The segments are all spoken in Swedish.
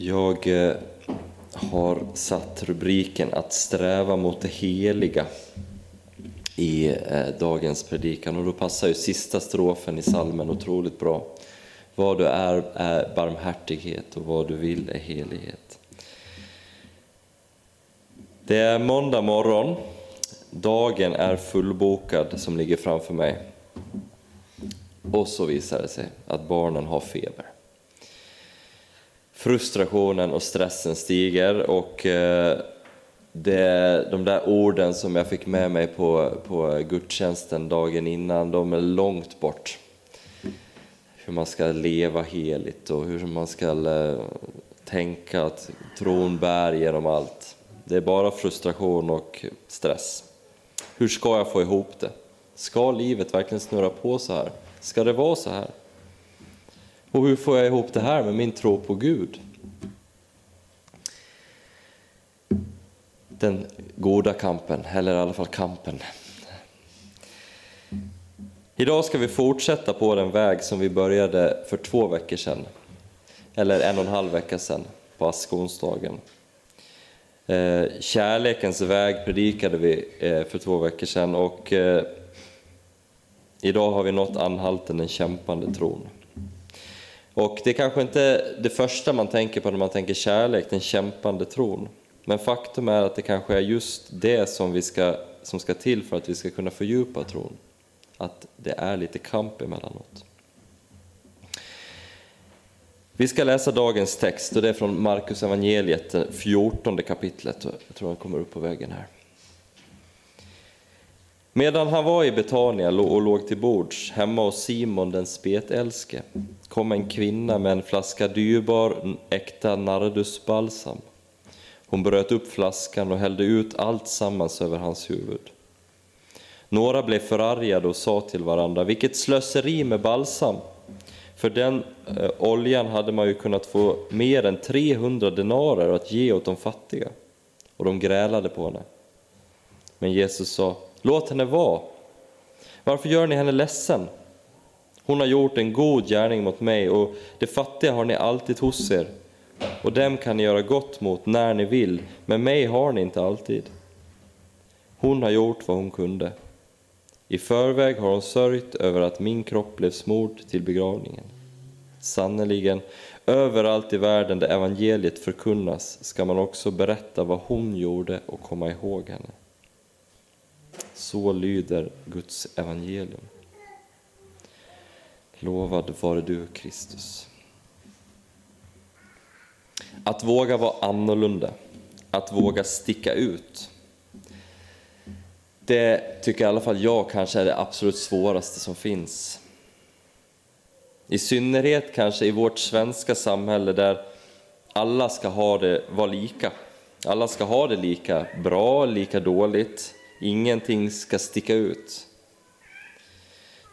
Jag eh, har satt rubriken att sträva mot det heliga i eh, dagens predikan och då passar ju sista strofen i salmen otroligt bra. Vad du är är barmhärtighet och vad du vill är helighet. Det är måndag morgon, dagen är fullbokad som ligger framför mig. Och så visar det sig att barnen har feber frustrationen och stressen stiger och eh, det, de där orden som jag fick med mig på, på gudstjänsten dagen innan, de är långt bort. Hur man ska leva heligt och hur man ska eh, tänka att tron bär genom allt. Det är bara frustration och stress. Hur ska jag få ihop det? Ska livet verkligen snurra på så här? Ska det vara så här? Och hur får jag ihop det här med min tro på Gud? Den goda kampen, eller i alla fall kampen. Idag ska vi fortsätta på den väg som vi började för två veckor sedan, eller en och en halv vecka sedan, på askonsdagen. Eh, kärlekens väg predikade vi eh, för två veckor sedan och eh, idag har vi nått anhalten den kämpande tron. Och det är kanske inte det första man tänker på när man tänker kärlek, den kämpande tron. Men faktum är att det kanske är just det som, vi ska, som ska till för att vi ska kunna fördjupa tron. Att det är lite kamp emellanåt. Vi ska läsa dagens text och det är från Markus evangeliet, 14 kapitlet. Jag tror han kommer upp på vägen här. Medan han var i Betania och låg till bords hemma hos Simon den spetälske kom en kvinna med en flaska dyrbar äkta nardusbalsam. Hon bröt upp flaskan och hällde ut allt sammans över hans huvud. Några blev förargade och sa till varandra, vilket slöseri med balsam! För den eh, oljan hade man ju kunnat få mer än 300 denarer att ge åt de fattiga. Och de grälade på henne. Men Jesus sa, Låt henne vara. Varför gör ni henne ledsen? Hon har gjort en god gärning mot mig och det fattiga har ni alltid hos er och dem kan ni göra gott mot när ni vill, men mig har ni inte alltid. Hon har gjort vad hon kunde. I förväg har hon sörjt över att min kropp blev smord till begravningen. Sannerligen, överallt i världen där evangeliet förkunnas ska man också berätta vad hon gjorde och komma ihåg henne. Så lyder Guds evangelium. Lovad vare du, Kristus. Att våga vara annorlunda, att våga sticka ut. Det tycker i alla fall jag kanske är det absolut svåraste som finns. I synnerhet kanske i vårt svenska samhälle där alla ska ha det, vara lika. Alla ska ha det lika bra, lika dåligt. Ingenting ska sticka ut.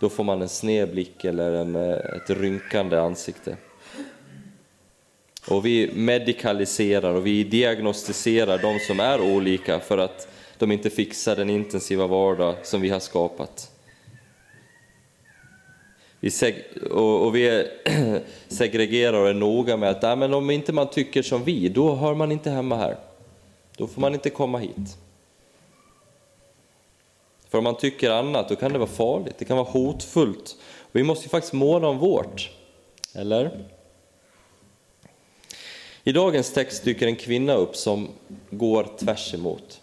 Då får man en sned blick eller en, eh, ett rynkande ansikte. Och vi medikaliserar och vi diagnostiserar de som är olika för att de inte fixar den intensiva vardag som vi har skapat. Vi seg- och, och, vi segregerar och är noga med att nej, men om inte man tycker som vi, då hör man inte hemma här. Då får man inte komma hit. För om man tycker annat, då kan det vara farligt, det kan vara hotfullt. Vi måste ju faktiskt måna om vårt, eller? I dagens text dyker en kvinna upp som går tvärs emot.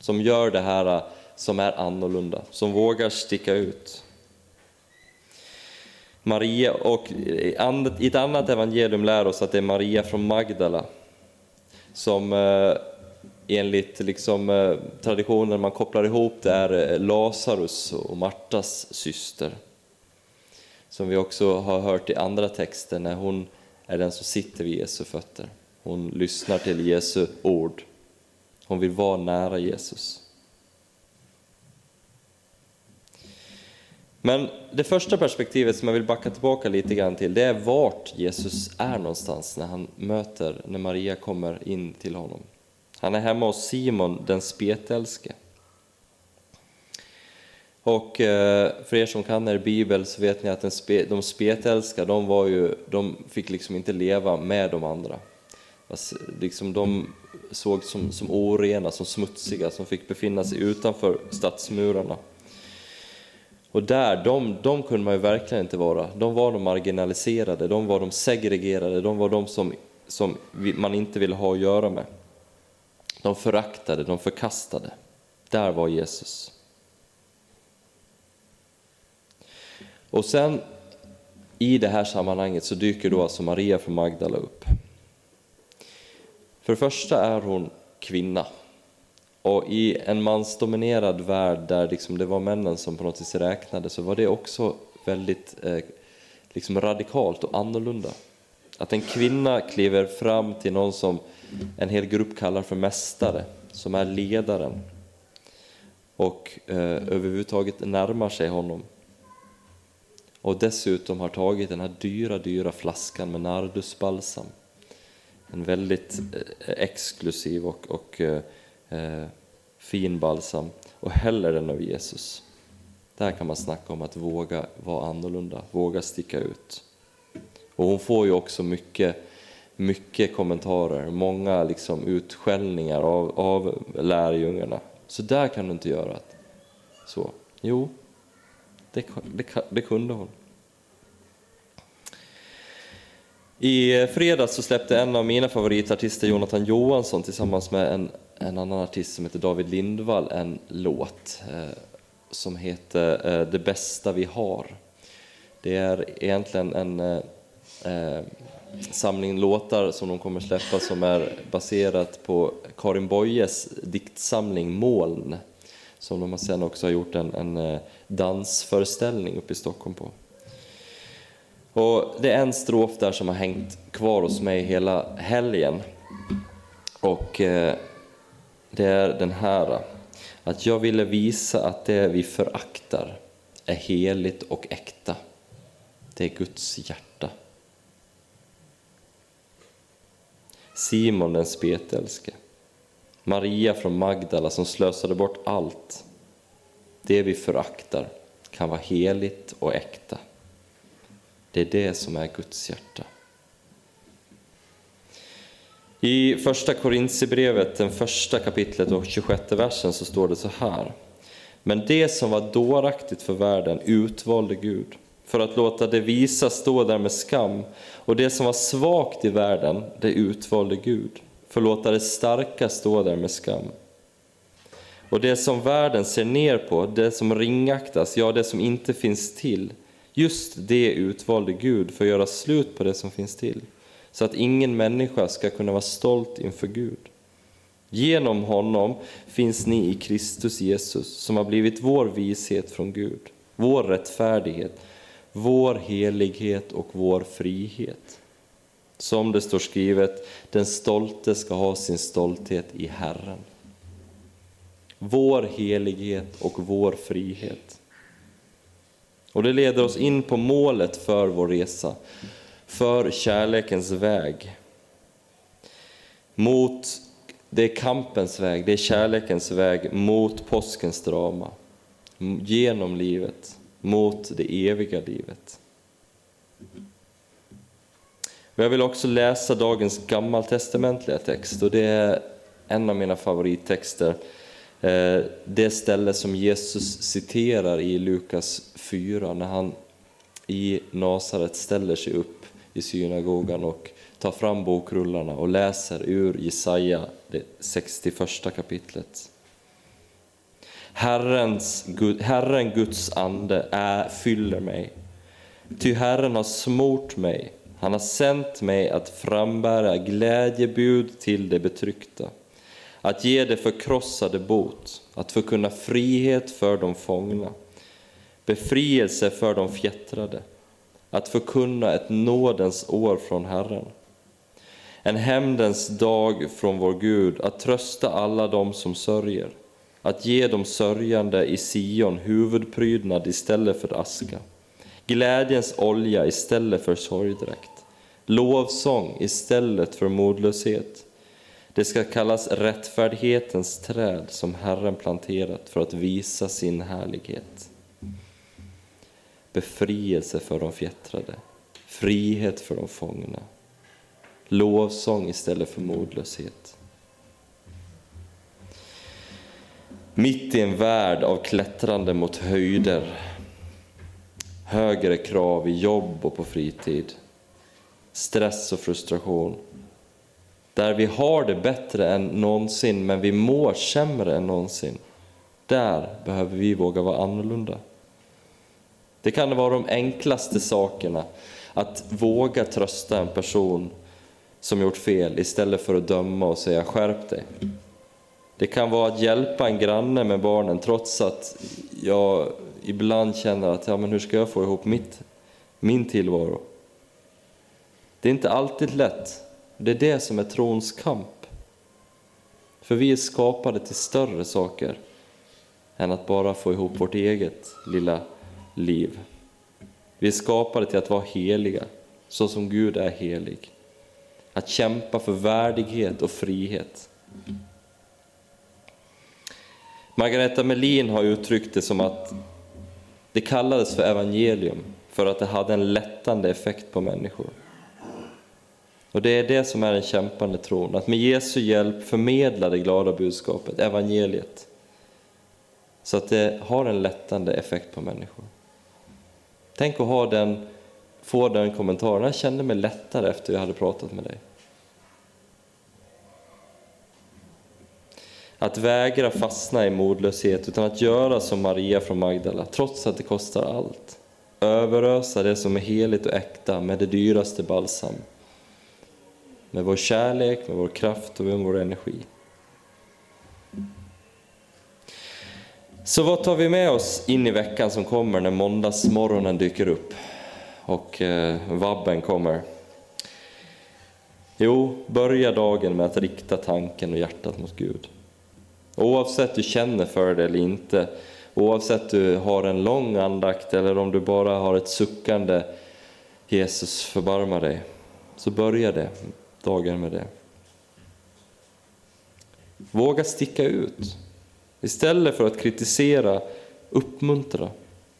Som gör det här äh, som är annorlunda, som vågar sticka ut. Maria, och i ett annat evangelium lär oss att det är Maria från Magdala som äh, enligt liksom, eh, traditionen man kopplar ihop det är eh, Lazarus och Martas syster. Som vi också har hört i andra texter när hon är den som sitter vid Jesu fötter. Hon lyssnar till Jesu ord. Hon vill vara nära Jesus. Men det första perspektivet som jag vill backa tillbaka lite grann till, det är vart Jesus är någonstans när han möter, när Maria kommer in till honom. Han är hemma hos Simon den spetälske. Och eh, för er som kan er bibel så vet ni att de spetälska, de, var ju, de fick liksom inte leva med de andra. Alltså, liksom de såg som, som orena, som smutsiga, som fick befinna sig utanför stadsmurarna. Och där, de, de kunde man ju verkligen inte vara. De var de marginaliserade, de var de segregerade, de var de som, som man inte ville ha att göra med. De föraktade, de förkastade. Där var Jesus. Och sen i det här sammanhanget så dyker då alltså Maria från Magdala upp. För det första är hon kvinna. Och i en mansdominerad värld där liksom det var männen som på något vis räknade så var det också väldigt eh, liksom radikalt och annorlunda. Att en kvinna kliver fram till någon som en hel grupp kallar för mästare, som är ledaren och eh, överhuvudtaget närmar sig honom. Och dessutom har tagit den här dyra, dyra flaskan med nardusbalsam. En väldigt eh, exklusiv och, och eh, eh, fin balsam och häller den över Jesus. Där kan man snacka om att våga vara annorlunda, våga sticka ut. Och hon får ju också mycket, mycket kommentarer, många liksom utskällningar av, av lärjungarna. Så där kan du inte göra. Så, jo, det, det, det kunde hon. I fredags så släppte en av mina favoritartister, Jonathan Johansson, tillsammans med en, en annan artist som heter David Lindvall, en låt eh, som heter eh, Det bästa vi har. Det är egentligen en eh, eh samling låtar som de kommer släppa som är baserat på Karin Boyes diktsamling Moln, som de sen också har gjort en, en eh, dansföreställning uppe i Stockholm på. Och det är en strof där som har hängt kvar hos mig hela helgen. Och eh, det är den här. Att jag ville visa att det vi föraktar är heligt och äkta. Det är Guds hjärta. Simon den spetälske. Maria från Magdala som slösade bort allt. Det vi föraktar kan vara heligt och äkta. Det är det som är Guds hjärta. I första Korintierbrevet, den första kapitlet och 26 versen så står det så här. Men det som var dåraktigt för världen utvalde Gud för att låta det visa stå där med skam och det som var svagt i världen, det utvalde Gud för att låta det starka stå där med skam. Och det som världen ser ner på, det som ringaktas, ja det som inte finns till, Just det utvalde Gud för att göra slut på det som finns till, så att ingen människa ska kunna vara stolt inför Gud. Genom honom finns ni i Kristus Jesus, som har blivit vår vishet från Gud, vår rättfärdighet, vår helighet och vår frihet. Som det står skrivet, den stolte ska ha sin stolthet i Herren. Vår helighet och vår frihet. Och det leder oss in på målet för vår resa, för kärlekens väg. Mot, det är kampens väg, det är kärlekens väg mot påskens drama. Genom livet, mot det eviga livet. Jag vill också läsa dagens gammaltestamentliga text och det är en av mina favorittexter eh, det ställe som Jesus citerar i Lukas 4 när han i Nasaret ställer sig upp i synagogan och tar fram bokrullarna och läser ur Jesaja, det 61 kapitlet. Herrens, Herren Guds ande är, fyller mig, ty Herren har smort mig, han har sänt mig att frambära glädjebud till de betryckta att ge det förkrossade bot, att förkunna frihet för de fångna, befrielse för de fjättrade, att förkunna ett nådens år från Herren. En hämndens dag från vår Gud, att trösta alla dem som sörjer, att ge de sörjande i Sion huvudprydnad istället för aska, glädjens olja istället för sorgdräkt, lovsång istället för modlöshet, det ska kallas rättfärdighetens träd som Herren planterat för att visa sin härlighet. Befrielse för de fjättrade, frihet för de fångna. lovsång istället för modlöshet. Mitt i en värld av klättrande mot höjder, högre krav i jobb och på fritid, stress och frustration, där vi har det bättre än någonsin men vi mår sämre än någonsin, där behöver vi våga vara annorlunda. Det kan vara de enklaste sakerna, att våga trösta en person som gjort fel istället för att döma och säga skärp dig. Det kan vara att hjälpa en granne med barnen trots att jag ibland känner att ja, men hur ska jag få ihop mitt, min tillvaro? Det är inte alltid lätt. Det är det som är trons kamp. För vi är skapade till större saker än att bara få ihop vårt eget lilla liv. Vi är skapade till att vara heliga, så som Gud är helig. Att kämpa för värdighet och frihet. Margareta Melin har uttryckt det som att det kallades för evangelium för att det hade en lättande effekt på människor. Och det är det som är den kämpande tron, att med Jesu hjälp förmedla det glada budskapet, evangeliet, så att det har en lättande effekt på människor. Tänk att ha den, få den kommentaren, jag kände mig lättare efter jag hade pratat med dig. Att vägra fastna i modlöshet, utan att göra som Maria från Magdala, trots att det kostar allt. Överösa det som är heligt och äkta med det dyraste balsam. Med vår kärlek, med vår kraft och med vår energi. Så vad tar vi med oss in i veckan som kommer när måndagsmorgonen dyker upp och eh, vabben kommer? Jo, börja dagen med att rikta tanken och hjärtat mot Gud. Oavsett du känner för det eller inte, oavsett du har en lång andakt eller om du bara har ett suckande Jesus förbarma dig, så börja det, dagen med det. Våga sticka ut. Istället för att kritisera, uppmuntra.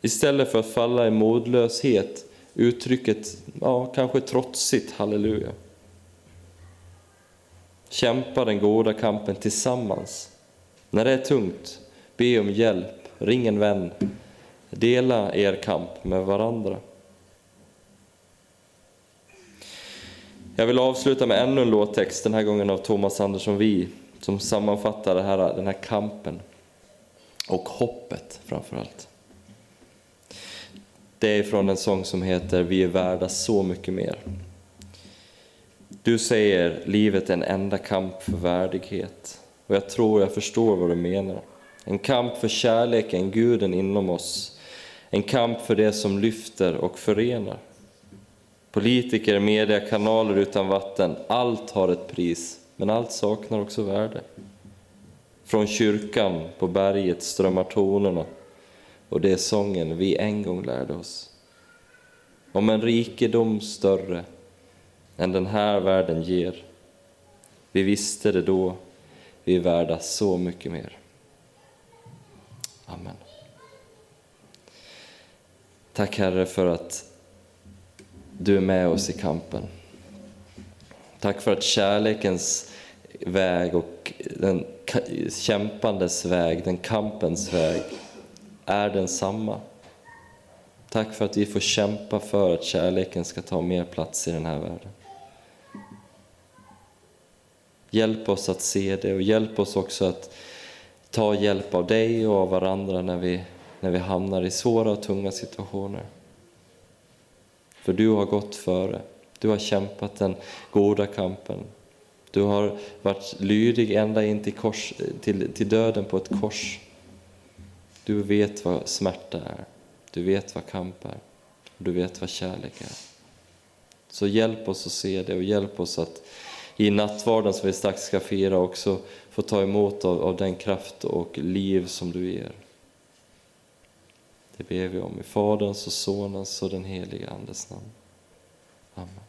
Istället för att falla i modlöshet, uttrycket, ja, kanske trotsigt halleluja. Kämpa den goda kampen tillsammans. När det är tungt, be om hjälp, ring en vän, dela er kamp med varandra. Jag vill avsluta med ännu en låttext, den här gången av Thomas Andersson Vi, som sammanfattar här, den här kampen och hoppet framför allt. Det är från en sång som heter Vi är värda så mycket mer. Du säger livet är en enda kamp för värdighet och jag tror jag förstår vad du menar. En kamp för kärleken, guden inom oss. En kamp för det som lyfter och förenar. Politiker, media, kanaler utan vatten, allt har ett pris, men allt saknar också värde. Från kyrkan på berget strömmar tonerna och det är sången vi en gång lärde oss. Om en rikedom större än den här världen ger. Vi visste det då, vi är värda så mycket mer. Amen. Tack Herre för att du är med oss i kampen. Tack för att kärlekens väg och den kämpandes väg, den kampens väg, är densamma. Tack för att vi får kämpa för att kärleken ska ta mer plats i den här världen. Hjälp oss att se det och hjälp oss också att ta hjälp av dig och av varandra när vi, när vi hamnar i svåra och tunga situationer. För du har gått före. Du har kämpat den goda kampen. Du har varit lydig ända in till, kors, till, till döden på ett kors. Du vet vad smärta är. Du vet vad kamp är. Du vet vad kärlek är. Så hjälp oss att se det och hjälp oss att i nattvarden som vi strax ska fira också få ta emot av, av den kraft och liv som du ger. Det ber vi om i Faderns och Sonens och den heliga Andes namn. Amen.